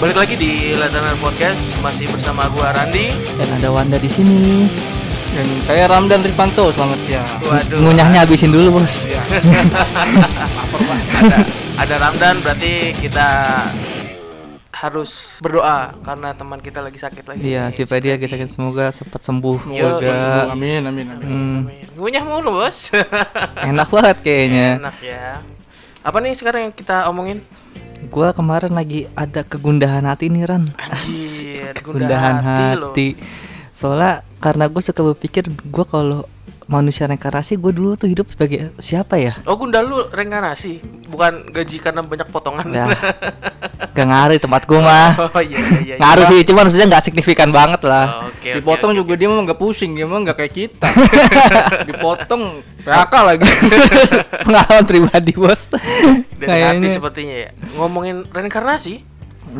Balik lagi di Latanan Podcast masih bersama gua Randi. Dan ada Wanda di sini. Dan saya Ramdan Rifanto, selamat ya. Waduh. Ngunyahnya habisin dulu, Bos. Ada ada Ramdan berarti kita harus berdoa karena teman kita lagi sakit lagi. Iya, si Freddy lagi sakit semoga cepat sembuh Yo, juga. Amin, amin, amin. Hmm, Ngunyah mulu, Bos. enak banget kayaknya. Enak ya. Apa nih sekarang yang kita omongin? Gua kemarin lagi ada kegundahan hati nih, Ran. Anjir, Kegundahan gundah loh. hati. Soalnya karena gue suka berpikir gue kalau manusia reinkarnasi gue dulu tuh hidup sebagai siapa ya? Oh, gundal lu reinkarnasi, bukan gaji karena banyak potongan. Ya, gak ngaruh di tempat gue mah. oh iya iya iya. Ngaruh sih, cuman maksudnya nggak signifikan banget lah. Oh, oke, Dipotong oke, juga oke. dia mah nggak pusing, dia mah nggak kayak kita. Dipotong PHK lagi. Pengalaman pribadi bos. dari hati Kayaknya sepertinya ya. Ngomongin reinkarnasi?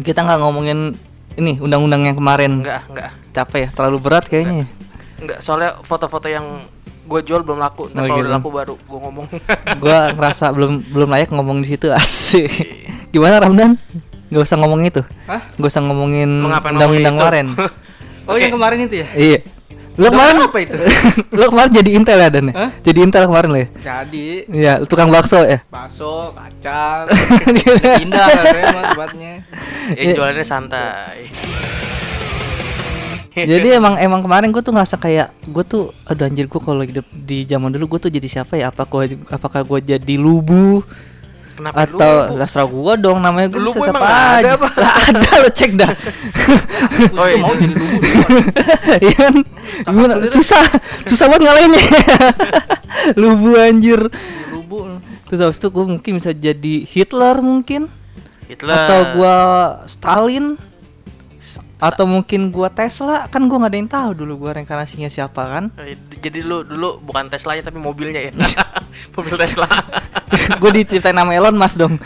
kita nggak ngomongin ini undang-undang yang kemarin. Enggak, enggak. Capek ya, terlalu berat kayaknya. Enggak, soalnya foto-foto yang gue jual belum laku. Ntar Oh, kalau gitu. udah laku baru gue ngomong. Gua ngerasa belum belum layak ngomong di situ asik. Gimana Ramdan? Gak usah ngomong itu. Hah? Gak usah ngomongin undang-undang ngomongin kemarin. Oh, Oke. yang kemarin itu ya? iya. Lu kemarin apa itu? lu kemarin jadi intel ya Dan? ya? Jadi intel kemarin lo ya? Jadi Iya, tukang bakso ya. bakso, kacang, pindah emang tempatnya. ya jualannya santai. Jadi emang emang kemarin gue tuh ngerasa kayak gue tuh aduh anjir gue kalau hidup di zaman dulu gue tuh jadi siapa ya? Apa gua, apakah gue jadi lubu Kenapa atau lu? lah serah gue dong namanya gue bisa siapa ada aja. apa? Lah ada lo cek dah. Oh, iya. mau jadi lubu. Iya kan? Susah, susah banget ngalahinnya. lubu anjir. Lubu. Terus habis itu gue mungkin bisa jadi Hitler mungkin Hitler. atau gua Stalin atau mungkin gua Tesla kan gua nggak ada yang tahu dulu gua reinkarnasinya siapa kan? Eh, Jadi lu dulu bukan Tesla ya tapi mobilnya ya. Mobil Tesla. gue diceritain nama Elon Musk dong.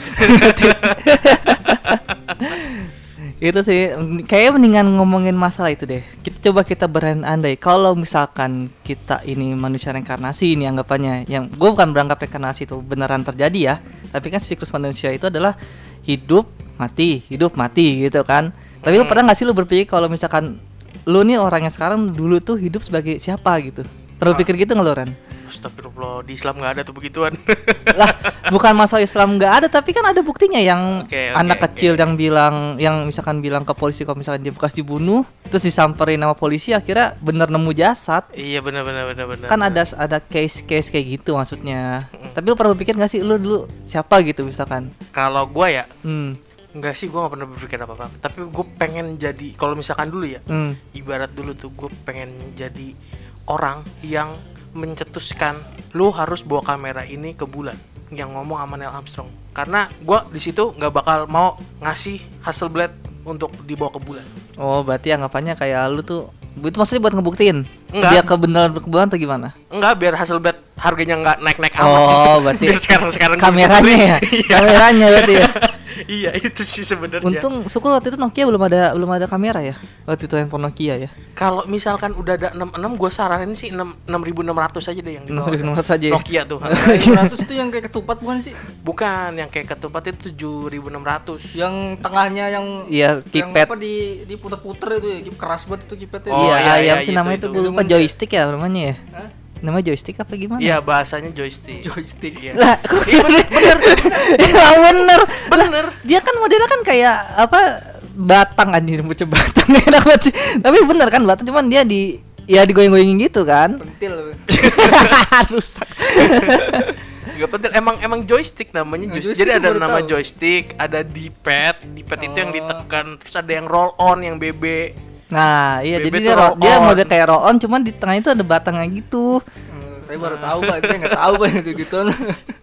Itu sih kayak mendingan ngomongin masalah itu deh. Kita coba kita berandai kalau misalkan kita ini manusia reinkarnasi ini anggapannya yang gue bukan beranggapan reinkarnasi itu beneran terjadi ya. Tapi kan siklus manusia itu adalah hidup mati hidup mati gitu kan tapi lu Hmm. pernah nggak sih lu berpikir kalau misalkan lu nih orang yang sekarang dulu tuh hidup sebagai siapa gitu pernah Ah. pikir gitu nggak lu Ran? Astagfirullah, di Islam nggak ada tuh begituan. lah bukan masalah Islam nggak ada tapi kan ada buktinya yang Oke, oke, anak oke. kecil yang bilang yang misalkan bilang ke polisi kalau misalkan dia bekas dibunuh terus disamperin sama polisi akhirnya bener nemu jasad iya benar benar benar benar. kan ada ada case case kayak gitu maksudnya tapi lu pernah berpikir nggak sih lu dulu siapa gitu misalkan kalau gua ya hmm Enggak sih, gua nggak pernah berpikir apa-apa. Tapi gue pengen jadi, kalau misalkan dulu ya, hmm. ibarat dulu tuh gue pengen jadi orang yang mencetuskan lu harus bawa kamera ini ke bulan yang ngomong sama Neil Armstrong. Karena gua di situ nggak bakal mau ngasih Hasselblad untuk dibawa ke bulan. Oh berarti anggapannya kayak lu tuh itu maksudnya buat ngebuktiin? Enggak. dia kebenaran kebenaran atau gimana? Enggak biar Hasselblad harganya nggak naik-naik amat. Oh berarti biar sekarang-sekarang gua bisa kameranya ya? Iya. kameranya berarti ya iya itu sih sebenarnya Untung syukur waktu itu Nokia belum ada belum ada kamera ya. Waktu itu handphone Nokia ya. kalau misalkan udah ada 66 gue saranin sih 6 6600 aja deh yang di bawah 6600 aja ya. Nokia tuh 100 itu yang kayak ketupat bukan sih? bukan yang kayak ketupat itu 7600 Yang tengahnya yang Iya, yang keypad. apa di diputer-puter itu ya, keras banget itu keypadnya. Oh, iya, iya, iya, iya, sih itu, namanya itu. itu gue lupa joystick ya namanya ya. Hah? Nama joystick apa gimana? Iya bahasanya joystick. Joystick. Iya. Lah, kok Iya bener, bener, Iya bener. bener. Dia kan modelnya kan kayak apa batang anjir bocah batang enak banget sih. Tapi bener kan batang cuman dia di ya digoyang-goyangin gitu kan. Pentil. Rusak. Gak penting. Emang emang joystick namanya Nah, joystick. joystick Jadi ada nama tahu. joystick, ada D-pad, D-pad itu yang Oh. ditekan, terus ada yang roll on, yang BB. Nah, iya jadi dia roll dia on. model kayak roll on cuman di tengah itu ada batangnya gitu. Hmm, saya baru tahu pak, saya nggak tahu pak itu gitu.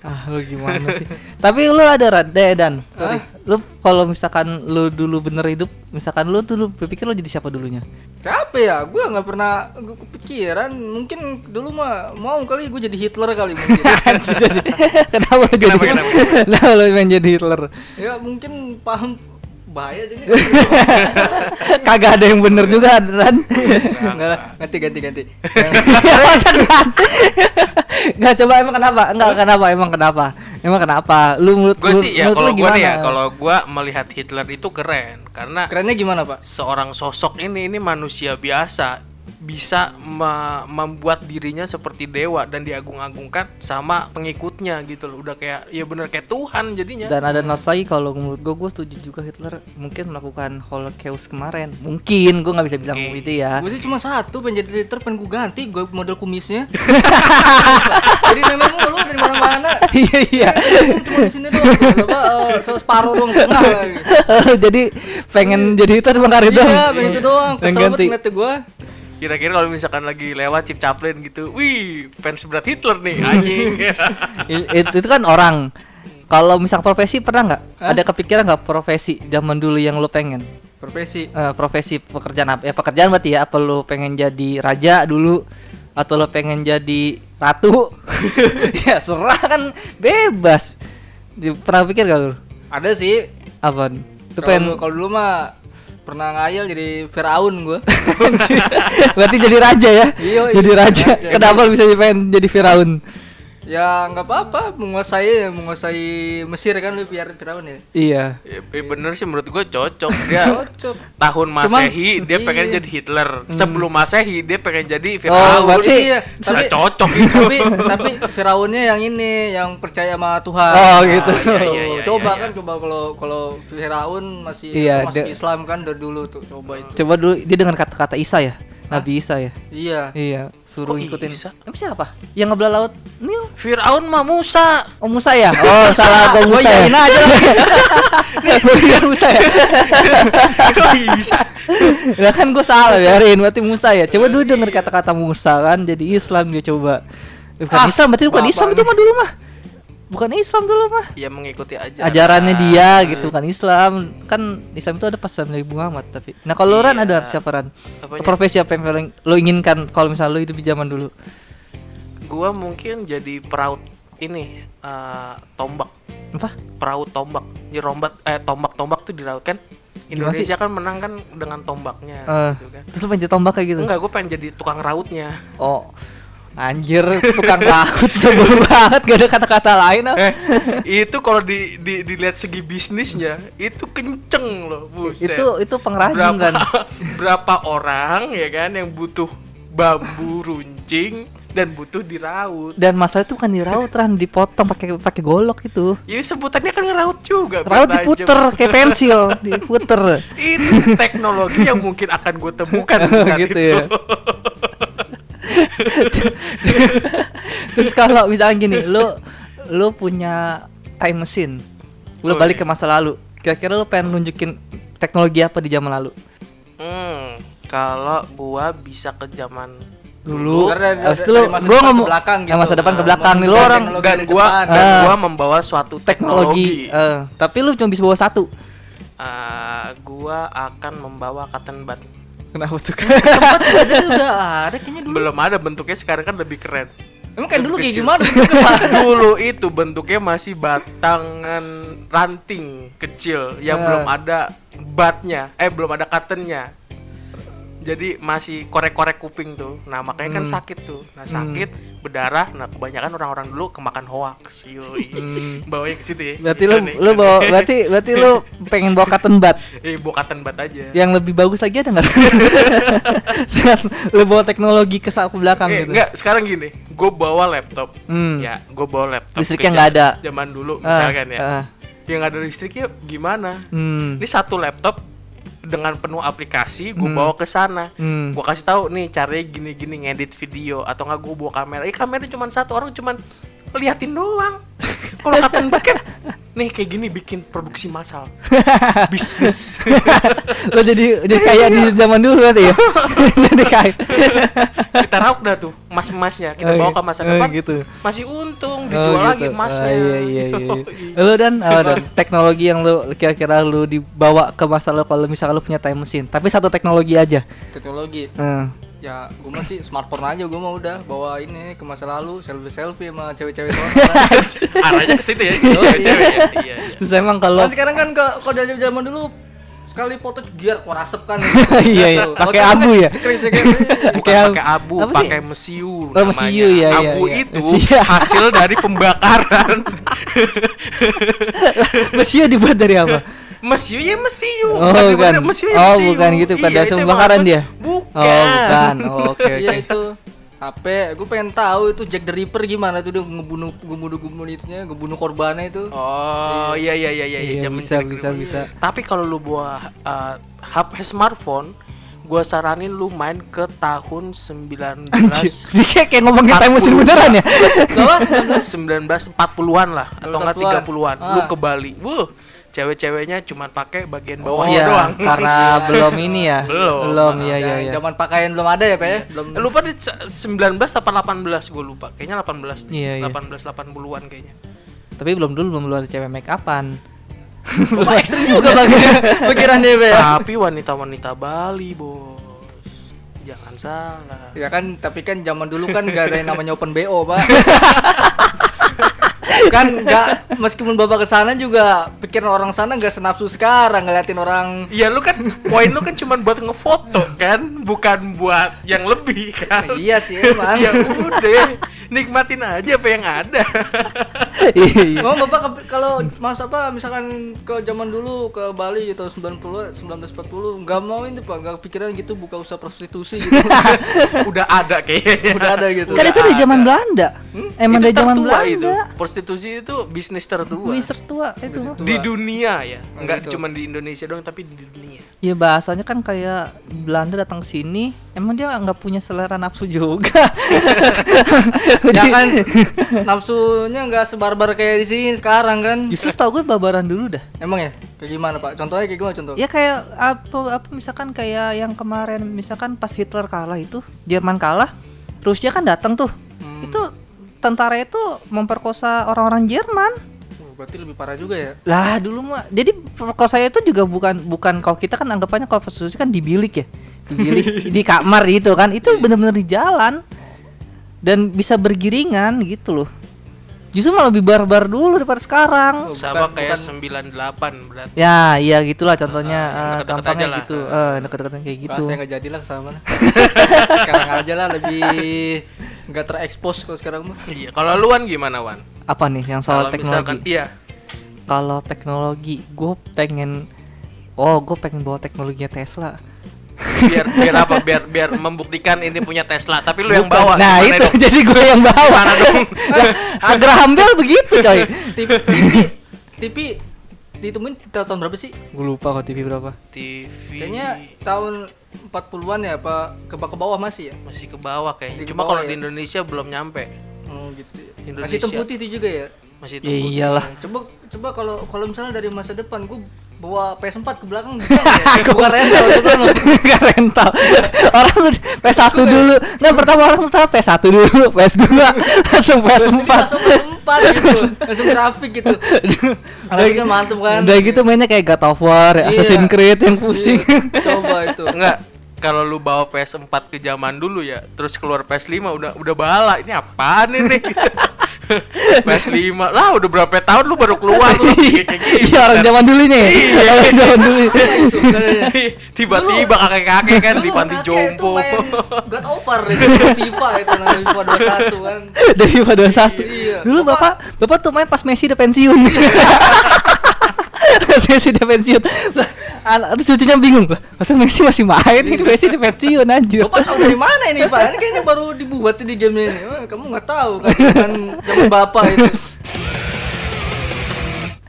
Ah, lu gimana sih? Tapi lu ada Rad, eh, Dan. Sorry. Lu kalau misalkan lu dulu bener hidup, misalkan lu dulu berpikir lu jadi siapa dulunya? Siapa ya? Gue nggak pernah kepikiran. Mungkin dulu mah mau kali gue jadi Hitler kali mungkin. kenapa jadi? Kenapa, kenapa? Kenapa lu pengen jadi Hitler? ya mungkin paham bahaya sih ini. Kagak ada yang bener juga. Enggak lah, ganti ganti ganti. Nggak coba emang kenapa? Enggak kenapa emang kenapa? Emang kenapa? Lu menurut gue lu- sih ya kalau lu gue ya kalau gue melihat Hitler itu keren karena Kerennya gimana pak? seorang sosok ini ini manusia biasa bisa me- membuat dirinya seperti dewa dan diagung-agungkan sama pengikutnya gitu loh udah kayak ya bener kayak Tuhan jadinya Dan ada lagi kalau menurut gue, gue setuju juga Hitler mungkin melakukan Holocaust kemarin. Mungkin, gue nggak bisa bilang Oke. itu ya. Gue sih cuma satu pengen jadi liter pengen gue ganti gue model kumisnya. jadi memang mulu dari mana-mana. Iya iya. Cuma di sini doang. tuh, Apa eh, separuh doang. Jadi pengen jadi itu emang hari doang. Iya, pengen itu doang. Kesel banget ngeliat gue. Kira-kira kalau misalkan lagi lewat Chip Chaplin gitu wih fans berat Hitler nih anjing I- itu, kan orang. Kalau misal profesi pernah nggak? Ada kepikiran nggak profesi zaman dulu yang lu pengen? Profesi. Eh, profesi pekerjaan apa? Ya pekerjaan berarti ya. Apa lu pengen jadi raja dulu? Atau lu pengen jadi ratu? ya serah kan bebas. Pernah pikir gak lu? Ada sih. Apa? Kalau pengen kalau dulu mah pernah ngayal jadi Firaun gue. berarti jadi raja ya? Iya, jadi raja. Raja. Kenapa bisa pengen jadi Firaun? Ya nggak apa-apa menguasai menguasai Mesir kan lu biar Firaun ya. Iya. ya, bener sih menurut gue cocok dia Cocok. tahun Cuman- masehi dia pengen iya. jadi Hitler sebelum masehi dia pengen jadi Oh, Firaun berarti Iya, tapi- cocok itu tapi tapi Firaunnya yang ini yang percaya sama Tuhan. Oh, gitu. iya, iya, iya, coba iya, kan coba kalau kalau Firaun masih Iya, masuk dia- Islam kan dari dulu tuh coba itu. Coba dulu dia dengan kata-kata Isa ya. Nabi Isa ya. Iya. Iya, suruh Kok ngikutin. Isa? Emang siapa? Yang ngebelah laut Nil. Firaun mah Musa Oh Musa ya? Oh salah gua Musa ya. aja lagi. Musa ya. Kok bisa Lah kan gua salah biarin berarti Musa ya. Coba dulu denger kata-kata Musa kan jadi Islam dia coba. Eh, Bukan Ah, Islam berarti bukan Islam itu mah dulu mah. Bukan Islam dulu mah. ya mengikuti aja Ajarannya dia gitu kan Islam. Kan Islam itu ada pasal Nabi Muhammad tapi. Nah, kalau lu Ran Iya. ada siapa Ran? Apanya? Profesi apa yang paling lo inginkan kalau misalnya lu itu di zaman dulu? gua mungkin jadi peraut ini eh, tombak Apa? peraut tombak jadi rombat eh tombak tombak tuh diraut kan? Indonesia kan menang kan dengan tombaknya Eh, gitu kan terus lu pengen jadi tombak kayak gitu? enggak gue pengen jadi tukang rautnya Oh, anjir, tukang takut sebel banget, gak ada kata-kata lain ah. eh itu kalau di, di dilihat segi bisnisnya itu kenceng loh buset Itu itu pengrajin berapa kan. berapa orang ya kan yang butuh bambu runcing dan butuh diraut Dan masalah itu kan diraut Ran, dipotong pakai pakai golok itu. ya sebutannya kan ngeraut juga Raut diputer kayak pensil, diputer. ini teknologi yang mungkin akan gue temukan di saat Gitu itu ya. Terus kalau misalnya gini, lu lu punya time machine. Lu Oh, balik iya. ke masa lalu. Kira-kira lu pengen nunjukin teknologi apa di zaman lalu? Hmm, kalau gua bisa ke zaman Dulu. Habis itu lu gua ngomong ke belakang yang gitu. masa depan ke Nah, belakang nih lu membuka orang dan gua dan Ah. gua membawa suatu teknologi. eh, tapi lu cuma bisa bawa satu. Eh, gua akan membawa cotton bud. Kenapa tuh? Tempat udah ada kayaknya dulu. Belum ada bentuknya sekarang kan lebih keren. Emang kayak dulu kayak Kecil. gimana? Dulu itu bentuknya masih batangan ranting kecil yang Ah. belum ada batnya, eh belum ada cottonnya. Jadi masih korek-korek kuping tuh. Nah, makanya kan Hmm. sakit tuh. Nah, sakit, berdarah. Nah, kebanyakan orang-orang dulu kemakan hoax. Yoi. Bawanya ke situ ya. berarti lu nih, lu bawa berarti berarti lu pengen bawa cotton bud. Eh, bawa cotton bud aja. Yang lebih bagus lagi ada nggak? Lu bawa teknologi ke saku belakang Eh, gitu. enggak, sekarang gini, gue bawa laptop. Hmm. Ya, gue bawa laptop. Listriknya nggak ada. Zaman dulu, Ah, misalkan ya. ah. Yang ada listriknya gimana? Hmm. Ini satu laptop dengan penuh aplikasi, gue Hmm. bawa ke sana. Hmm. Gue kasih tahu nih caranya gini-gini ngedit video atau nggak gue bawa kamera. Eh kamera cuma satu orang cuman liatin doang. Kalau kata kan nih kayak gini bikin produksi massal. Bisnis. Lo jadi jadi kayak di zaman dulu berarti ya. jadi kayak. kita rauk dah tuh emas-emasnya kita Oh, bawa iya. ke masa Oh, depan gitu. masih untung Oh, dijual lagi gitu. emasnya Ah, iya iya iya. Yoi. Lu dan apa dan teknologi yang lu kira-kira lu dibawa ke masa lu kalau misalnya lu punya time machine, tapi satu teknologi aja. Teknologi. Hmm. Ya, gue masih smartphone aja gue mau udah bawa ini ke masa lalu selfie selfie sama cewek-cewek arahnya ke situ ya cewek-cewek ya iya iya Terus emang kalau Kan sekarang kan ke kalau dari zaman dulu sekali foto gear keluar asap kan. Iya, iya. Pakai abu ya? Bukan Pakai pakai abu, apa sih? pakai mesiu. Oh, namanya. mesiu, ya, ya, Abu ya. itu hasil dari pembakaran. Mesiu dibuat dari apa? Mesiu ya mesiu. Oh, Bukan bukan. Mesiu ya Oh, mesiu. bukan gitu, pada Iya, itu langsung emang bakaran apa? dia? Bukan. Oh, bukan. Oh, oke Iya oke. itu. HP, gue pengen tahu itu Jack the Ripper gimana tuh dia ngebunuh ngebunuh ngebunuh itunya, ngebunuh korbannya itu. Oh, iya iya iya iya, Iya, zaman bisa, Jack bisa, dulu. bisa. Tapi kalau lu bawa uh, HP smartphone, gua saranin lu main ke tahun 19 Anjir, dia kayak, kayak ngomongin time machine 40. beneran ya? Bawa 1940-an lah atau enggak 40-an. 30-an. Lu Ah. ke Bali. Wuh, cewek-ceweknya cuman pakai bagian bawah Iya, doang. karena belum ini ya. Belum. Belum, iya iya iya. Zaman pakaian belum ada ya, Pak ya? Belum. lupa di se- 19 apa 18 gue lupa. Kayaknya 18. Iya, iya. 18 80-an kayaknya. Tapi belum dulu belum ada cewek make upan. Bapak ekstrim juga Bang. Pikiran dia, Pak ya. Tapi wanita-wanita Bali, Bos. Jangan salah. Ya kan, tapi kan zaman dulu kan gak ada yang namanya open BO, Pak. Kan nggak meskipun bapak ke sana juga pikiran orang sana nggak senafsu sekarang ngeliatin orang Iya lu kan poin lu kan cuma buat ngefoto kan, bukan buat yang lebih kan. iya sih emang ya udah, nikmatin aja apa yang ada. Iya. Mau bapak kalau mas apa misalkan ke zaman dulu ke Bali gitu 90 1940 nggak mau itu pak nggak pikiran gitu buka usaha prostitusi gitu Udah ada kayaknya. udah ada gitu Kan itu dari zaman Belanda. Emang itu dari zaman tertua itu. Belanda. Prostitusi itu bisnis tertua. Mister tua itu. Tua. Di dunia ya, enggak gitu. cuma di Indonesia doang tapi di dunia. Ya bahasanya kan kayak Belanda datang ke sini, emang dia nggak punya selera nafsu juga. kan nafsunya nggak sebarbar kayak di sini sekarang kan Justru tau gue babaran dulu dah. emang ya kayak gimana pak contohnya kayak gimana contoh Ya kayak apa apa misalkan kayak yang kemarin misalkan pas Hitler kalah itu, Jerman kalah, Rusia kan datang tuh. Hmm. Itu tentara itu memperkosa orang-orang Jerman. Oh, berarti lebih parah juga ya Lah dulu mah. Jadi perkosaan itu juga bukan bukan kalau kita kan anggapannya kalau prostitusi kan di bilik ya. Di bilik di kamar gitu kan. Itu bener-bener di jalan. Dan bisa bergiringan gitu loh. Justru malah lebih barbar dulu daripada sekarang. Oh, Sama bukan- kayak bukan- 98 berarti. Ya, iya gitulah contohnya eh, deket-deket gampangnya gitu. Eh, deket-deket kayak gitu. gitu. saya nggak jadi lah ke sana sekarang aja lah lebih nggak terekspos kalau sekarang mah Iya, kalau lu Wan gimana Wan? Apa nih yang soal Kalau misalkan teknologi? iya, Kalau teknologi, gue pengen Oh, gue pengen bawa teknologinya Tesla. Biar biar apa? Biar biar membuktikan ini punya Tesla, tapi lu yang bawa. Nah, itu dong? jadi gue yang bawa. Dong? Ah, Graham Bell begitu, coy. TV TV ditemuin ta- tahun berapa sih gue lupa kok TV berapa. TV kayaknya tahun 40-an ya apa ke ke bawah masih ya masih ke bawah kayaknya. Masih Cuma kalau ya? di Indonesia belum nyampe. oh gitu ya. masih Indonesia. hitam putih itu juga ya Masih Ya tunggu. iyalah. coba coba kalau kalau misalnya dari masa depan gue bawa PS4 ke belakang bisa nggak ya? bukan rental ke sono. Gak rental. Orang tuh PS1 dulu. Nah, pertama orang tuh tahu PS1 dulu, PS2, langsung PS4. langsung PS4 gitu langsung grafik gitu grafiknya mantep kan Udah gitu mainnya kayak God of War, ya, Iya. Assassin's Creed yang pusing. Iya, coba itu Enggak, kalau lu bawa PS4 ke zaman dulu ya, terus keluar PS5 udah udah bala. Ini apaan ini? PS5 lah udah berapa tahun lu baru keluar lu kayak gitu. Iya orang zaman dulunya ya. Iya. Orang zaman dulu. Sebenarnya. Tiba-tiba kakek-kakek kan di Dulu panti jompo. God over itu FIFA itu namanya FIFA 21 kan. Dari pada satu. Iya. Dulu Bapak- bapak bapak tuh main pas Messi udah pensiun. Pas Messi udah pensiun. Lah, terus cucunya bingung lah. Masa Messi masih main? Ini Messi udah pensiun anjir. Bapak tahu dari mana ini Pak? Ini kayaknya baru dibuat di game ini. Wah, kamu nggak tahu kan zaman zaman Bapak itu.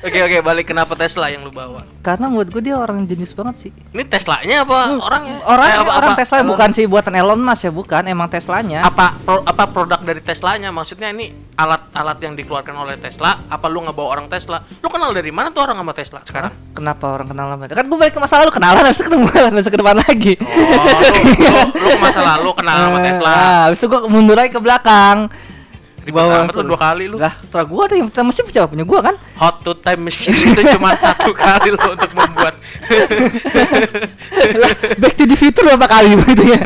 Oke oke, balik kenapa Tesla yang lu bawa? Karena menurut gue dia orang jenius banget sih. Ini Teslanya apa orangnya? Orang Eh, apa, orang apa, Tesla bukan sih buatan Elon Musk ya, bukan. Emang Teslanya. apa pro- apa produk dari Teslanya? Maksudnya ini alat-alat yang dikeluarkan oleh Tesla. Apa lu nggak bawa orang Tesla? Lu kenal dari mana tuh orang sama Tesla sekarang? Kenapa orang kenal lama? Kan gue balik ke masa lalu kenalan habis itu ketemu itu ke depan lagi. Oh, lu, lu, lu ke masa lalu kenal sama Eh, Tesla. Nah, habis itu gue mundur lagi ke belakang. Ribet amat lu dua kali lu. Lah, setelah gue ada yang mesin siapa punya gue kan? Hot to time machine itu cuma satu kali lo untuk membuat. Lah, Back to the future berapa kali begitu ya?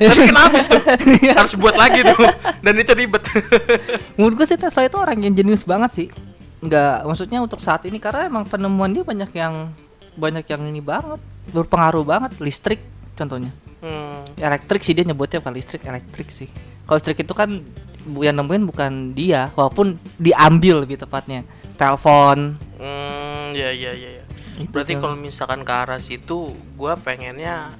Tapi kan habis tuh. Iya. Harus buat lagi tuh. Dan itu ribet. Menurut gue sih Tesla itu orang yang jenius banget sih. Enggak, maksudnya untuk saat ini karena emang penemuan dia banyak yang banyak yang ini banget. berpengaruh banget listrik contohnya Hmm, elektrik sih dia nyebutnya bukan listrik elektrik sih kalau listrik itu kan yang nemuin bukan dia walaupun diambil lebih tepatnya telepon hmm, ya ya ya. ya. Itu Berarti kalau misalkan ke arah situ, gua pengennya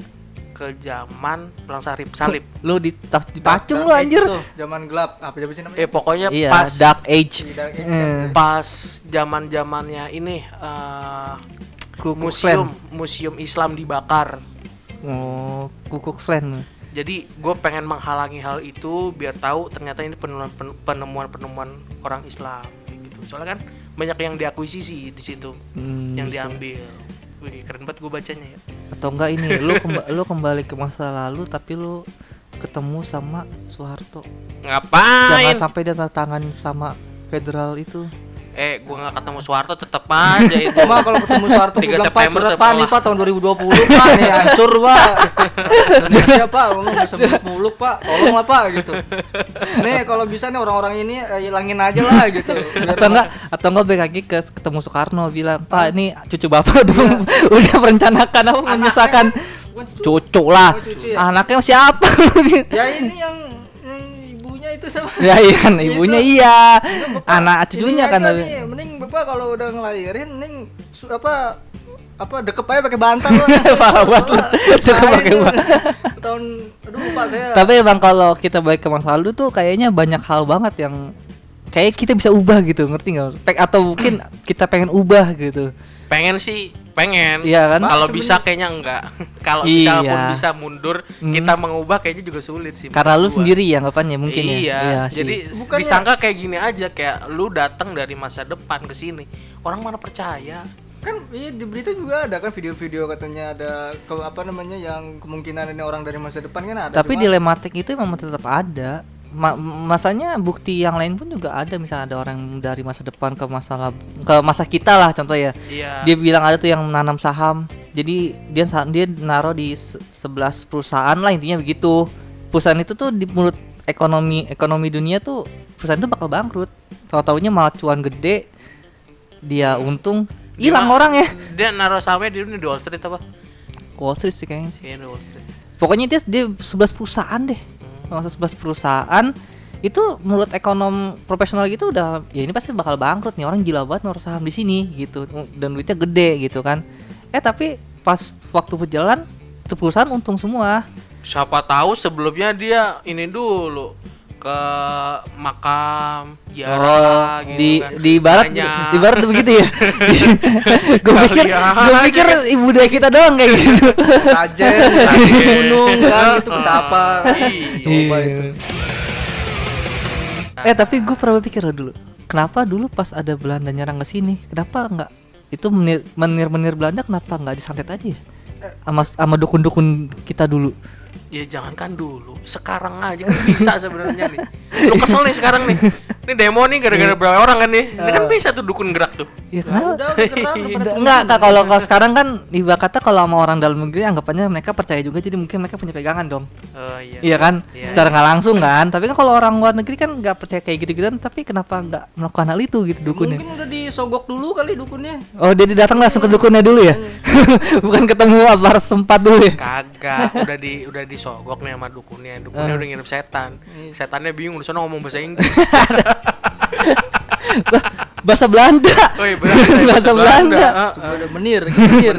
ke zaman perang salib, salib. lu di dipacung lu anjir tuh, zaman gelap apa sih namanya Eh pokoknya iya pas dark age Iya, Dark Age. Eh, pas zaman zamannya ini eh, Ku Klux museum museum Islam dibakar. oh Ku Klux Klan. Jadi gue pengen menghalangi hal itu biar tahu ternyata ini penemuan penemuan penemuan orang Islam gitu. Soalnya kan banyak yang diakuisisi di situ, Hmm, yang bisa. diambil. Wih, keren banget gue bacanya ya. atau enggak ini lu kemba- lu kembali ke masa lalu tapi lu ketemu sama Soeharto jangan Ngapain? sampai dia tangan sama federal itu Eh, gue nggak ketemu Soeharto tetep aja itu. Cuma kalau ketemu Soeharto 3 gue bilang September Pak nih kalah." Pak tahun 2020 Pak nih hancur Pak Indonesia Pak ngomong bisa muluk Pak tolong lah Pak gitu Nih kalau bisa nih orang-orang ini eh, hilangin aja lah gitu Biar atau enggak atau enggak balik lagi ke ketemu Soekarno bilang Pak ini cucu bapak udah udah merencanakan apa menyusahkan Bukan cucu. cucu lah Oh, cucu ya. anaknya siapa Ya ini yang ibunya itu sama. Ya iya kan ibunya iya. Bapak, anak cucunya kan tapi. nih, mending bapak kalau udah ngelahirin mending su- apa apa dekep aja pakai bantal lah. Parah banget. Dekep pakai tuh. bantal. tahun aduh lupa saya. Tapi emang kalau kita balik ke masa lalu tuh kayaknya banyak hal banget yang kayak kita bisa ubah gitu ngerti nggak? Atau mungkin kita pengen ubah gitu. Pengen sih, pengen. Iya kan? Kalau bisa kayaknya enggak. Kalau Iya. bisa pun bisa mundur, Hmm. kita mengubah kayaknya juga sulit sih. karena lu gua. sendiri ya anggapannya mungkin iya, ya sih. jadi s- Bukannya- disangka kayak gini aja kayak lu datang dari masa depan ke sini. Orang mana percaya? kan ini di berita juga ada kan video-video katanya ada ke apa namanya yang kemungkinan ini orang dari masa depan kan ada tapi dilematik itu memang tetap ada Ma- masanya bukti yang lain pun juga ada. Misalnya ada orang dari masa depan ke masa lab- ke masa kita lah contoh ya. Iya. dia bilang ada tuh yang menanam saham. Jadi dia dia naruh di se- 11 perusahaan lah intinya begitu. Perusahaan itu tuh di mulut ekonomi ekonomi dunia tuh perusahaan itu bakal bangkrut. Tahu taunya malah cuan gede. Dia untung. Hilang orang ya Dia naruh sahamnya di, di Wall Street apa? Wall Street sih kayaknya sih. Di Wall Street. pokoknya dia dia 11 perusahaan deh Masa 11 perusahaan itu menurut ekonom profesional gitu udah ya ini pasti bakal bangkrut nih orang gila banget naruh saham di sini gitu. Dan duitnya gede gitu kan. Eh tapi pas waktu berjalan itu perusahaan untung semua. Siapa tahu sebelumnya dia ini dulu ke makam ziarah gitu Oh, di kan. di barat Nanya. di barat begitu ya? Gue pikir gue pikir ibu budaya kita doang kayak gitu. Rajen. gunung kan? Gitu betapa. Iya. coba itu. Eh tapi gue pernah berpikir loh dulu kenapa dulu pas ada Belanda nyerang ke sini kenapa nggak? Itu menir menir menir Belanda kenapa nggak disantet aja ya? Sama sama dukun-dukun kita dulu Ya jangankan dulu, sekarang aja kan bisa sebenarnya nih. Lu kesel nih sekarang nih. Ini demo nih gara-gara berapa orang kan nih. Ini kan bisa tuh dukun gerak tuh. ya Ya kenapa udah Enggak, Kak, kalau kalau sekarang kan ibarat kata kalau sama orang dalam negeri anggapannya mereka percaya juga jadi mungkin mereka punya pegangan dong. Oh iya. Iya kan? Iya, Secara nggak langsung kan. Tapi kan kalau orang luar negeri kan nggak percaya kayak gitu-gitu tapi kenapa nggak melakukan hal itu gitu dukunnya? mungkin udah disogok dulu kali dukunnya Oh, dia datang langsung ke dukunnya dulu ya? Bukan ketemu aparat setempat dulu ya? Kagak, udah di udah disogok nih sama dukunnya. Dukunnya udah ngirim setan. Setannya bingung di sana ngomong bahasa Inggris. Bah, bahasa Belanda. Oh iya, benar, benar, bahasa Belanda. Ah. ada menir menir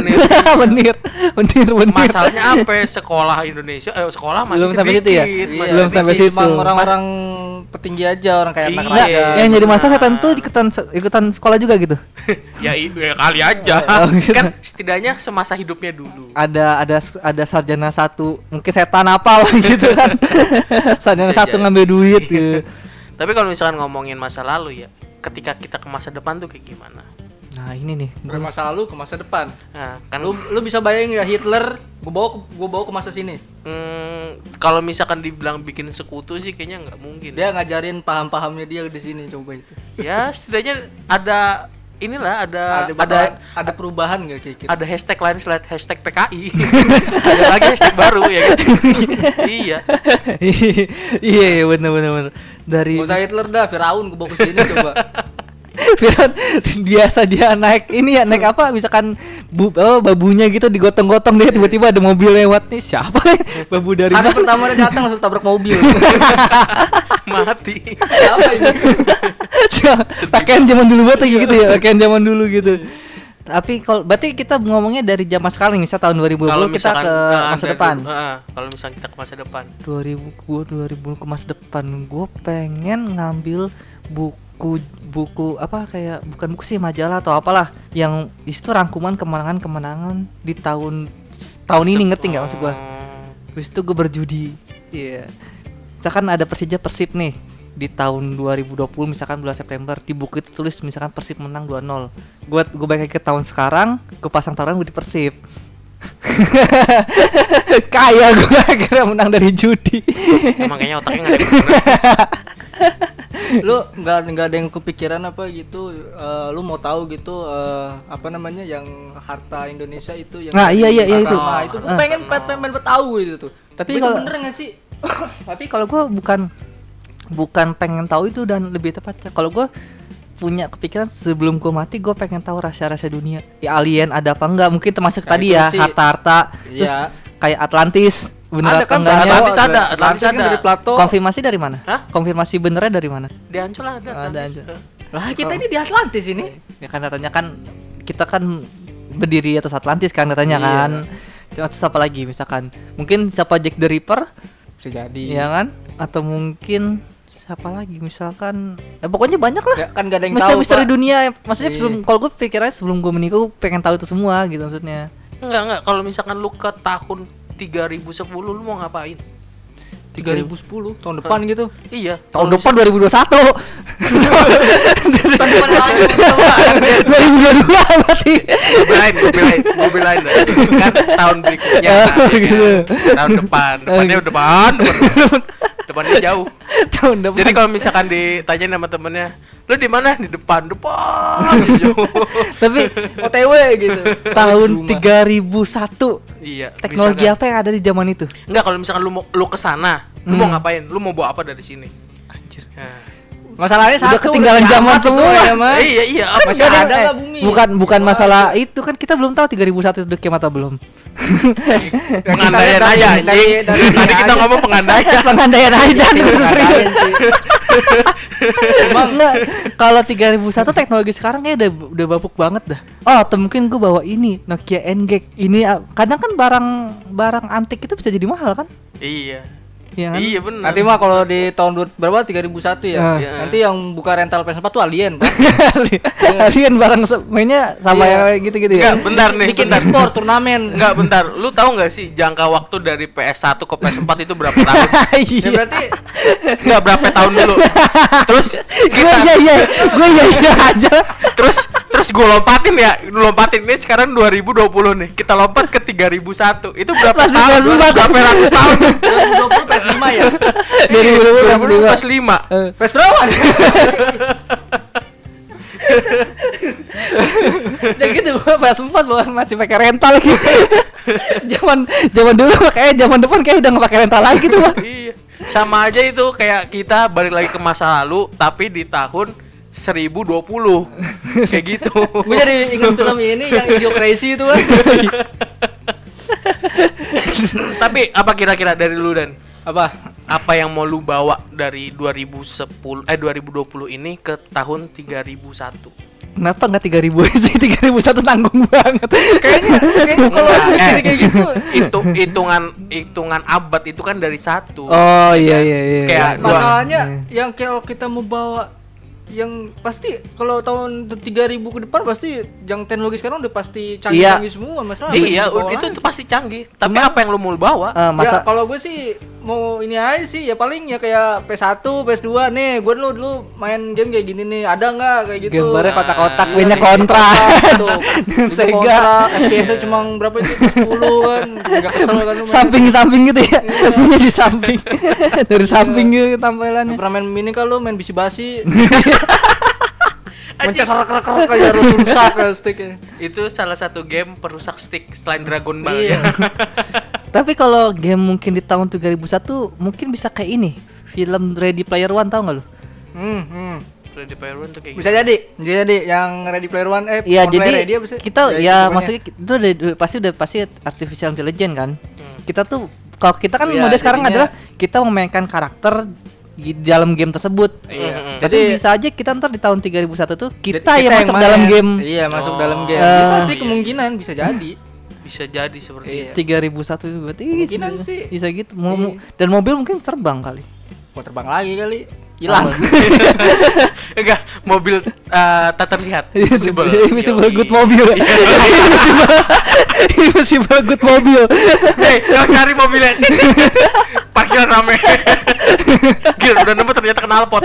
Menir. menir. Masalahnya apa? ya? Sekolah Indonesia, eh, sekolah masih Belum sampai situ ya? masih Iya, Belum sampai situ. cuma orang-orang petinggi aja orang kayak anak Iya. Raja yang jadi masalah tuh ikutan ikutan sekolah juga gitu. ya, ya kali aja. Oh, gitu. kan setidaknya semasa hidupnya dulu. Ada ada ada sarjana satu, mungkin setan apa lah gitu kan. sarjana Bisa satu ngambil duit gitu. Tapi kalau misalkan ngomongin masa lalu ya, ketika kita ke masa depan tuh kayak gimana? Nah, ini nih. dari masa lalu ke masa depan Nah, kan lu lu bisa bayangin ya Hitler gua bawa ke, gua bawa ke masa sini hmm, kalau misalkan dibilang bikin sekutu sih kayaknya nggak mungkin. dia ngajarin paham-pahamnya dia di sini coba itu Ya setidaknya ada inilah ada ada ada ada, ada perubahan nggak kayak gitu ada hashtag lain selain hashtag PKI. ada lagi hashtag baru ya kan? iya. iya, iya benar benar benar. Dari usah Hitler dah, Firaun gua bawa ke sini coba Piran biasa dia naik ini ya naik apa? Misalkan bu, oh, babunya gitu digotong-gotong dia tiba-tiba ada mobil lewat nih. Siapa ya? babu dari Hari mana? pertama dia datang langsung tabrak mobil. mati. Siapa ini? pakaian zaman dulu banget kayak gitu ya pakaian zaman dulu gitu. Tapi kalau berarti kita ngomongnya dari zaman sekarang misal tahun 2020 kalau kita misalkan ke masa depan. kalau misalkan kita ke masa depan. 2000 gua 2000 ke masa depan. Gue pengen ngambil buku buku apa kayak bukan buku sih majalah atau apalah yang di situ rangkuman kemenangan-kemenangan di tahun tahun ini ngerti nggak maksud gue Oh, Terus itu gue berjudi. Iya. Misalkan ada Persija Persib nih di tahun 2020 misalkan bulan September di buku itu tulis misalkan Persib menang 2-0. Gue gue balik ke tahun sekarang, gue pasang taruhan gue di Persib. Kaya gue akhirnya menang dari judi. emang kayaknya otaknya nggak ada. lu nggak nggak ada yang kepikiran apa gitu? Eh, lu mau tahu gitu eh, apa namanya yang harta Indonesia itu yang Nah, iya, iya, iya, itu. Nah, itu gue Ah. pengen pengen pengen, tahu gitu tuh. Tapi kalau- bener nggak sih? Tapi kalau gue bukan bukan pengen tahu itu dan lebih tepatnya. Kalau gue punya kepikiran sebelum gue mati gue pengen tahu rahasia-rahasia dunia. Ya alien ada apa enggak? Mungkin termasuk Nah, tadi ya harta-harta. Terus Iya. kayak Atlantis bener ada kan enggaknya? Plato, Atlantis ada, Atlantis kan ada. dari Plato. Konfirmasi dari mana? Hah? konfirmasi benernya dari mana? Di Ancol ada Ada Atlantis. aja. lah kita ini di Atlantis ini. Ya kan katanya kan kita kan berdiri atas Atlantis kan katanya Iya. kan. Terus apa lagi misalkan? Mungkin siapa Jack the Ripper? Bisa jadi. Ya kan? Atau mungkin siapa lagi misalkan? Eh, pokoknya banyak lah. Ya, kan gak ada yang misteri tahu misteri Pak. dunia maksudnya Iya. sebelum kalau gue pikirannya sebelum gue menikah gue pengen tahu itu semua gitu maksudnya. Enggak enggak kalau misalkan lu ke tahun 3010 lu mau ngapain? 3010 tahun depan gitu? Iya. Tahun depan 2021 tahun depan lagi 2022 berarti. Gue belain gue belain gue belain kan tahun berikutnya Oh, nah, gitu. kan? tahun depan. Depannya gitu. depan depan depannya jauh. Tahun depan. Jadi kalau misalkan ditanya sama temennya lu di mana? Di depan. Depan. Jauh tapi OTW gitu. Tahun Rumah. 3001 iya teknologi apa yang ada di zaman itu? Nggak? nggak kalau misalkan lu mau lu ke sana lu mau Hmm. ngapain? Lu mau bawa apa dari sini. Masalahnya Udah satu ketinggalan kiamat zaman semua. ya, Mas. Eh, iya iya apa Masih Ada ada eh, bumi? bukan bukan Wah, masalah itu kan kita belum tahu 3001 itu udah kiamat atau belum pengandaian aja dari- tadi kita ngomong pengandaian pengandaian aja Iya, serius. ngadain sih. Emang enggak kalau 3001 teknologi sekarang kayak udah udah bapuk banget dah. Oh, atau mungkin gue bawa ini Nokia N-Gag. Ini ah, kadang kan barang barang antik itu bisa jadi mahal kan? iya Iya kan? iya benar Nanti mah kalau di tahun du- berapa 3001 ya. Ah. Iya. Nanti yang buka rental PS4 tuh alien, Pak. Kalian barang se- mainnya sama Iya. yang gitu-gitu ya. Enggak, bentar nih, Bikin bentar. turnamen. Enggak, bentar. Lu tahu nggak sih jangka waktu dari PS1 ke PS4 itu berapa tahun? Ya Iya. berarti Enggak berapa tahun dulu. Terus Gue kita iya iya, gue iya iya aja. terus terus gue lompatin ya, lompatin ini sekarang 2020 nih. Kita lompat ke 3001. Itu berapa Masih tahun? PS4. Berapa ratus tahun? 2020 PS5 ya. 2020 2020 PS5. Eh, PS berapa? Ya gitu gua PS4 bawa masih pakai rental lagi. zaman zaman dulu kayak zaman depan kayak udah nggak pakai rental lagi tuh. Bang. Iya. Sama aja itu kayak kita balik lagi ke masa lalu tapi di tahun 1020. Kayak gitu. Gue jadi ingat film ini yang Idiocracy itu, Pak. tapi apa kira-kira dari lu dan Apa? apa yang mau lu bawa dari 2010 eh 2020 ini ke tahun 3001? Kenapa nggak 3000 sih? 3001 tanggung banget. Kayaknya kayaknya kalau eh, kayak gitu itu hitungan hitungan abad itu kan dari satu. Oh iya iya iya. Kayak dua- masalahnya yang kalau kita mau bawa yang pasti kalau tahun 3000 ke depan pasti yang teknologi sekarang udah pasti Iya. canggih-canggih semua masalah iya, itu tuh pasti canggih. Tapi Cuman- apa yang lu mau bawa? Eh, masa Ya kalau gue sih mau ini aja sih ya paling ya kayak PS1, PS2 nih gue dulu dulu main game kayak gini nih ada nggak kayak gitu gambarnya kotak-kotak, Ah, mainnya Iya, kontrak. tuh. Itu Sega. kontrak, FPS-nya cuma berapa itu 10 kan nggak kesel kan lu main. Samping-samping gitu ya. Iya. Punya di samping. Dari samping gitu tampilannya. pernah main mini kan lu main bisi-basi Anjing. mencet serak-serak kayak harus rusak ya sticknya Itu salah satu game perusak stick selain Dragon Ball Iya. ya. Tapi kalau game mungkin di tahun 3001 mungkin bisa kayak ini. Film Ready Player One tahu nggak lu? hmm, hmm. Ready Player One tuh kayak Bisa jadi, bisa jadi yang Ready Player One eh Iya jadi bisa. kita ya pokoknya. maksudnya itu udah, udah- pasti udah pasti artificial intelligence kan. Hmm. Kita tuh kalau kita kan Iya, mode sekarang adalah kita memainkan karakter di dalam game tersebut. Iya. Mm-mm. Jadi bisa aja kita ntar di tahun 3001 tuh kita, Jadi yang masuk main. dalam game Iya, masuk Oh. dalam game. Bisa sih iya. kemungkinan bisa jadi. bisa jadi seperti Iya. itu 3001 itu berarti Kemungkinan sebenarnya sih. bisa gitu. Mau- Iya. dan mobil mungkin terbang kali. Mau terbang lagi kali. Hilang. enggak mobil eh, tak terlihat invisible Invisible Yoi. good mobil. Invisible Invisible good mobil. Hei, yang cari mobilnya parkiran rame Gila, udah nemu ternyata knalpot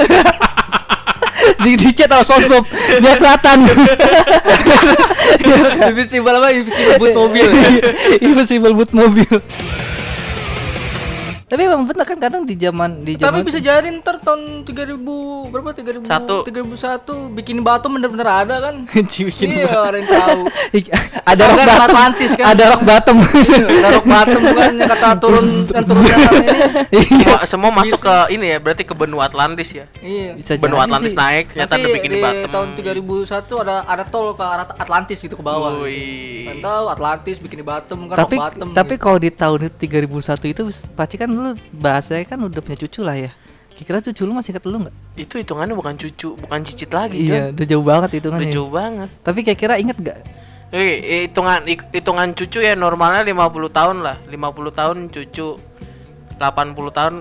di di chat sama SpongeBob biar kelihatan. Invisible apa? Invisible boot mobil. Invisible boot mobil. Tapi emang bener kan kadang di zaman di Tapi zaman bisa jadi ntar tahun 3000 berapa 3000 Satu. 3001 bikin batu bener-bener ada kan? Bikin iya, ada yang tahu. ada rock Kan bottom Atlantis kan? ada rock bottom Ada rock bottom kan yang kata turun yang turun ini. semua semua masuk ke ini ya berarti ke benua Atlantis ya Iya. bisa benua Atlantis sih. naik ternyata Nanti udah bikin di bottom tahun 3001 ada ada tol ke arah Atlantis gitu ke bawah. Wih. Kan tahu Atlantis bikin di bottom kan tapi rock bottom. tapi gitu. kalau di tahun itu 3001 itu pasti kan lu bahasanya kan udah punya cucu lah ya. Kira cucu lu masih ketelu nggak? Itu hitungannya bukan cucu bukan cicit lagi iya Jon. udah jauh banget itu kan udah ya. jauh banget. Tapi kira-kira inget gak Eh, hitungan hik- hitungan cucu ya normalnya 50 tahun lah. 50 tahun cucu 80 tahun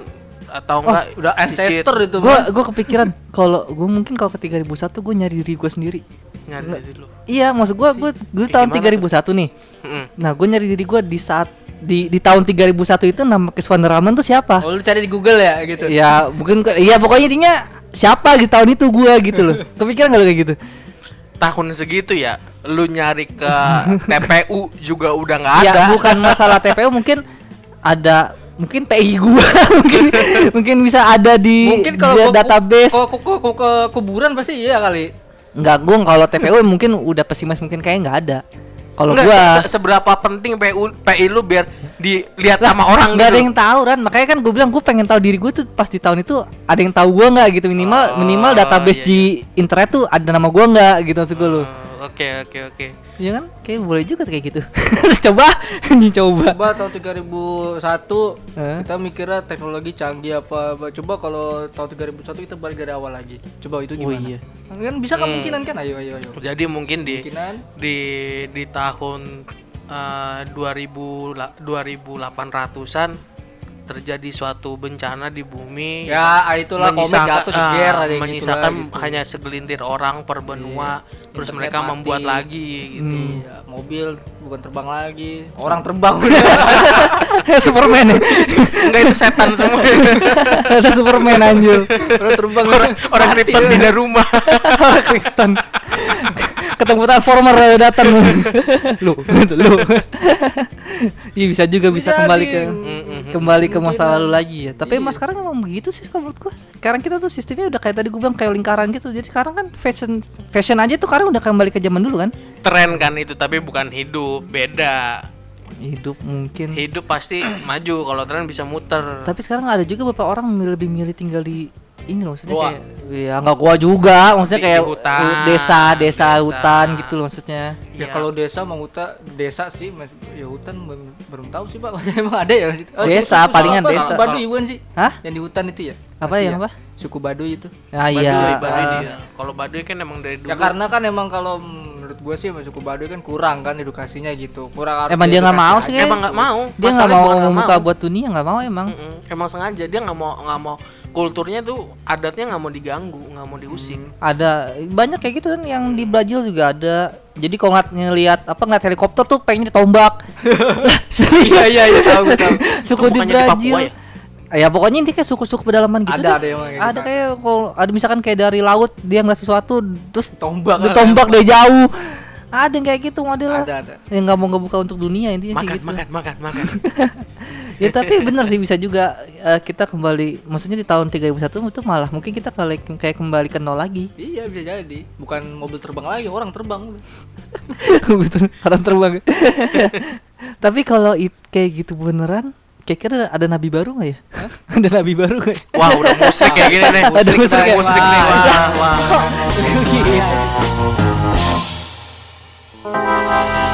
atau enggak udah cicit. ancestor itu gua gua kepikiran kalau gua mungkin kalau ke 3001 gua nyari diri gua sendiri nyari dari lu. Iya maksud gua gua gua Kayak tahun gimana 3001 nih. Mm-mm. nah gua nyari diri gua di saat di di tahun 3001 itu nama Chris Van Ramen tuh siapa? Oh, lu cari di Google ya gitu. ya mungkin iya pokoknya intinya siapa di tahun itu gua gitu loh. Kepikiran gak lo kayak gitu? Tahun segitu ya lu nyari ke TPU juga udah nggak ya ada. bukan masalah TPU mungkin ada mungkin TI gua mungkin mungkin bisa ada di Mungkin kalau database. Kalau ke, ke kuburan pasti iya kali. Enggak, gua kalau TPU mungkin udah pesimis mungkin kayak nggak ada. Kalau gua se- se- seberapa penting PU PI lu biar dilihat sama orang nggak ada gitu. yang tahu kan, makanya kan gue bilang gue pengen tahu diri gue tuh pas di tahun itu ada yang tahu gua nggak gitu minimal Oh, minimal database iya, di internet tuh ada nama gua nggak gitu maksud gue lu. Oh, Oke oke oke. Iya kan? Kayak boleh juga kayak gitu. coba, anjing coba. Coba tahun 3001 Hah? kita mikirnya teknologi canggih apa, apa. Coba kalau tahun 3001 kita balik dari awal lagi. Coba itu Oh gimana? iya. Kan bisa kemungkinan kan? Ayo ayo ayo. Jadi mungkin di Kemungkinan di di tahun eh, 2000 la- 2800-an terjadi suatu bencana di bumi Ya, ah, itulah menyisakan- jatuh jeger ah, aja gitu menyisakan lah, gitu. hanya segelintir orang per benua terus Internet mereka mati. membuat lagi gitu Iya, mobil bukan terbang lagi, orang terbang udah. Superman ya. enggak itu setan semua ada Superman anjir. orang terbang orang orang Krypton pindah rumah Krypton. Ketemu Transformer eh, datang. lu, lu. Iya bisa juga bisa, Bisa kembali ke Mm-mm. Kembali ke masa lalu lagi ya. Tapi Iya. emang sekarang emang begitu sih kalau menurut gua. Sekarang kita tuh sistemnya udah kayak tadi gua bilang kayak lingkaran gitu. Jadi sekarang kan fashion fashion aja tuh sekarang udah kembali ke zaman dulu kan. tren kan itu tapi bukan hidup beda Hidup mungkin. hidup pasti maju kalau tren bisa muter Tapi sekarang ada juga beberapa orang lebih milih tinggal di ini loh maksudnya Goa. kayak ya nggak gua juga maksudnya Di- kayak di hutan, desa, desa desa. hutan gitu loh maksudnya Ya Iya. kalau desa mau hutan, desa sih, ya hutan belum, belum tahu sih pak. Maksudnya emang ada ya? Oh, Desa, palingan apa? desa. Baduy bukan sih? Hah? Yang di hutan itu ya? Apa Masih yang ya? apa? Suku Baduy itu. Ah Baduy, iya. Baduy ah. dia. Kalau Baduy kan emang dari dulu Ya karena kan emang kalau menurut gue sih sama suku Baduy kan kurang kan edukasinya gitu. Kurang harus Emang dia nggak mau sih. Emang nggak mau. Dia nggak mau membuka mau. buat dunia nggak mau emang. Mm-mm. emang sengaja dia nggak mau nggak mau kulturnya tuh adatnya nggak mau diganggu nggak mau diusik Ada banyak kayak gitu kan yang di Brazil juga ada. Jadi kalau ngeliat ngeliat apa ngeliat helikopter tuh pengen ditombak. Lah, serius. Iya iya iya tahu tahu. Suku di Brazil. Papua ya? Ya? pokoknya ini kayak suku-suku pedalaman gitu Ada, deh. ada yang kayak ada gitu. kayak kalau ada misalkan kayak dari laut dia ngeliat sesuatu terus Tombak. ditombak dari jauh. Ada yang kayak gitu model lah. Ada ada. Yang nggak mau ngebuka untuk dunia intinya makan gitu. makan makan makan ya tapi bener sih bisa juga eh, kita kembali maksudnya di tahun 3001 itu malah mungkin kita kayak kayak kembali ke nol lagi Iya bisa jadi. Bukan mobil terbang lagi, orang terbang. orang terbang tapi kalau it- kayak gitu beneran Kira-kira ada nabi baru nggak ya? Ada nabi baru gak Ya? Wah udah musik kayak gini nih. Ada musik kayak wah. Wah, wah. wah. Iya.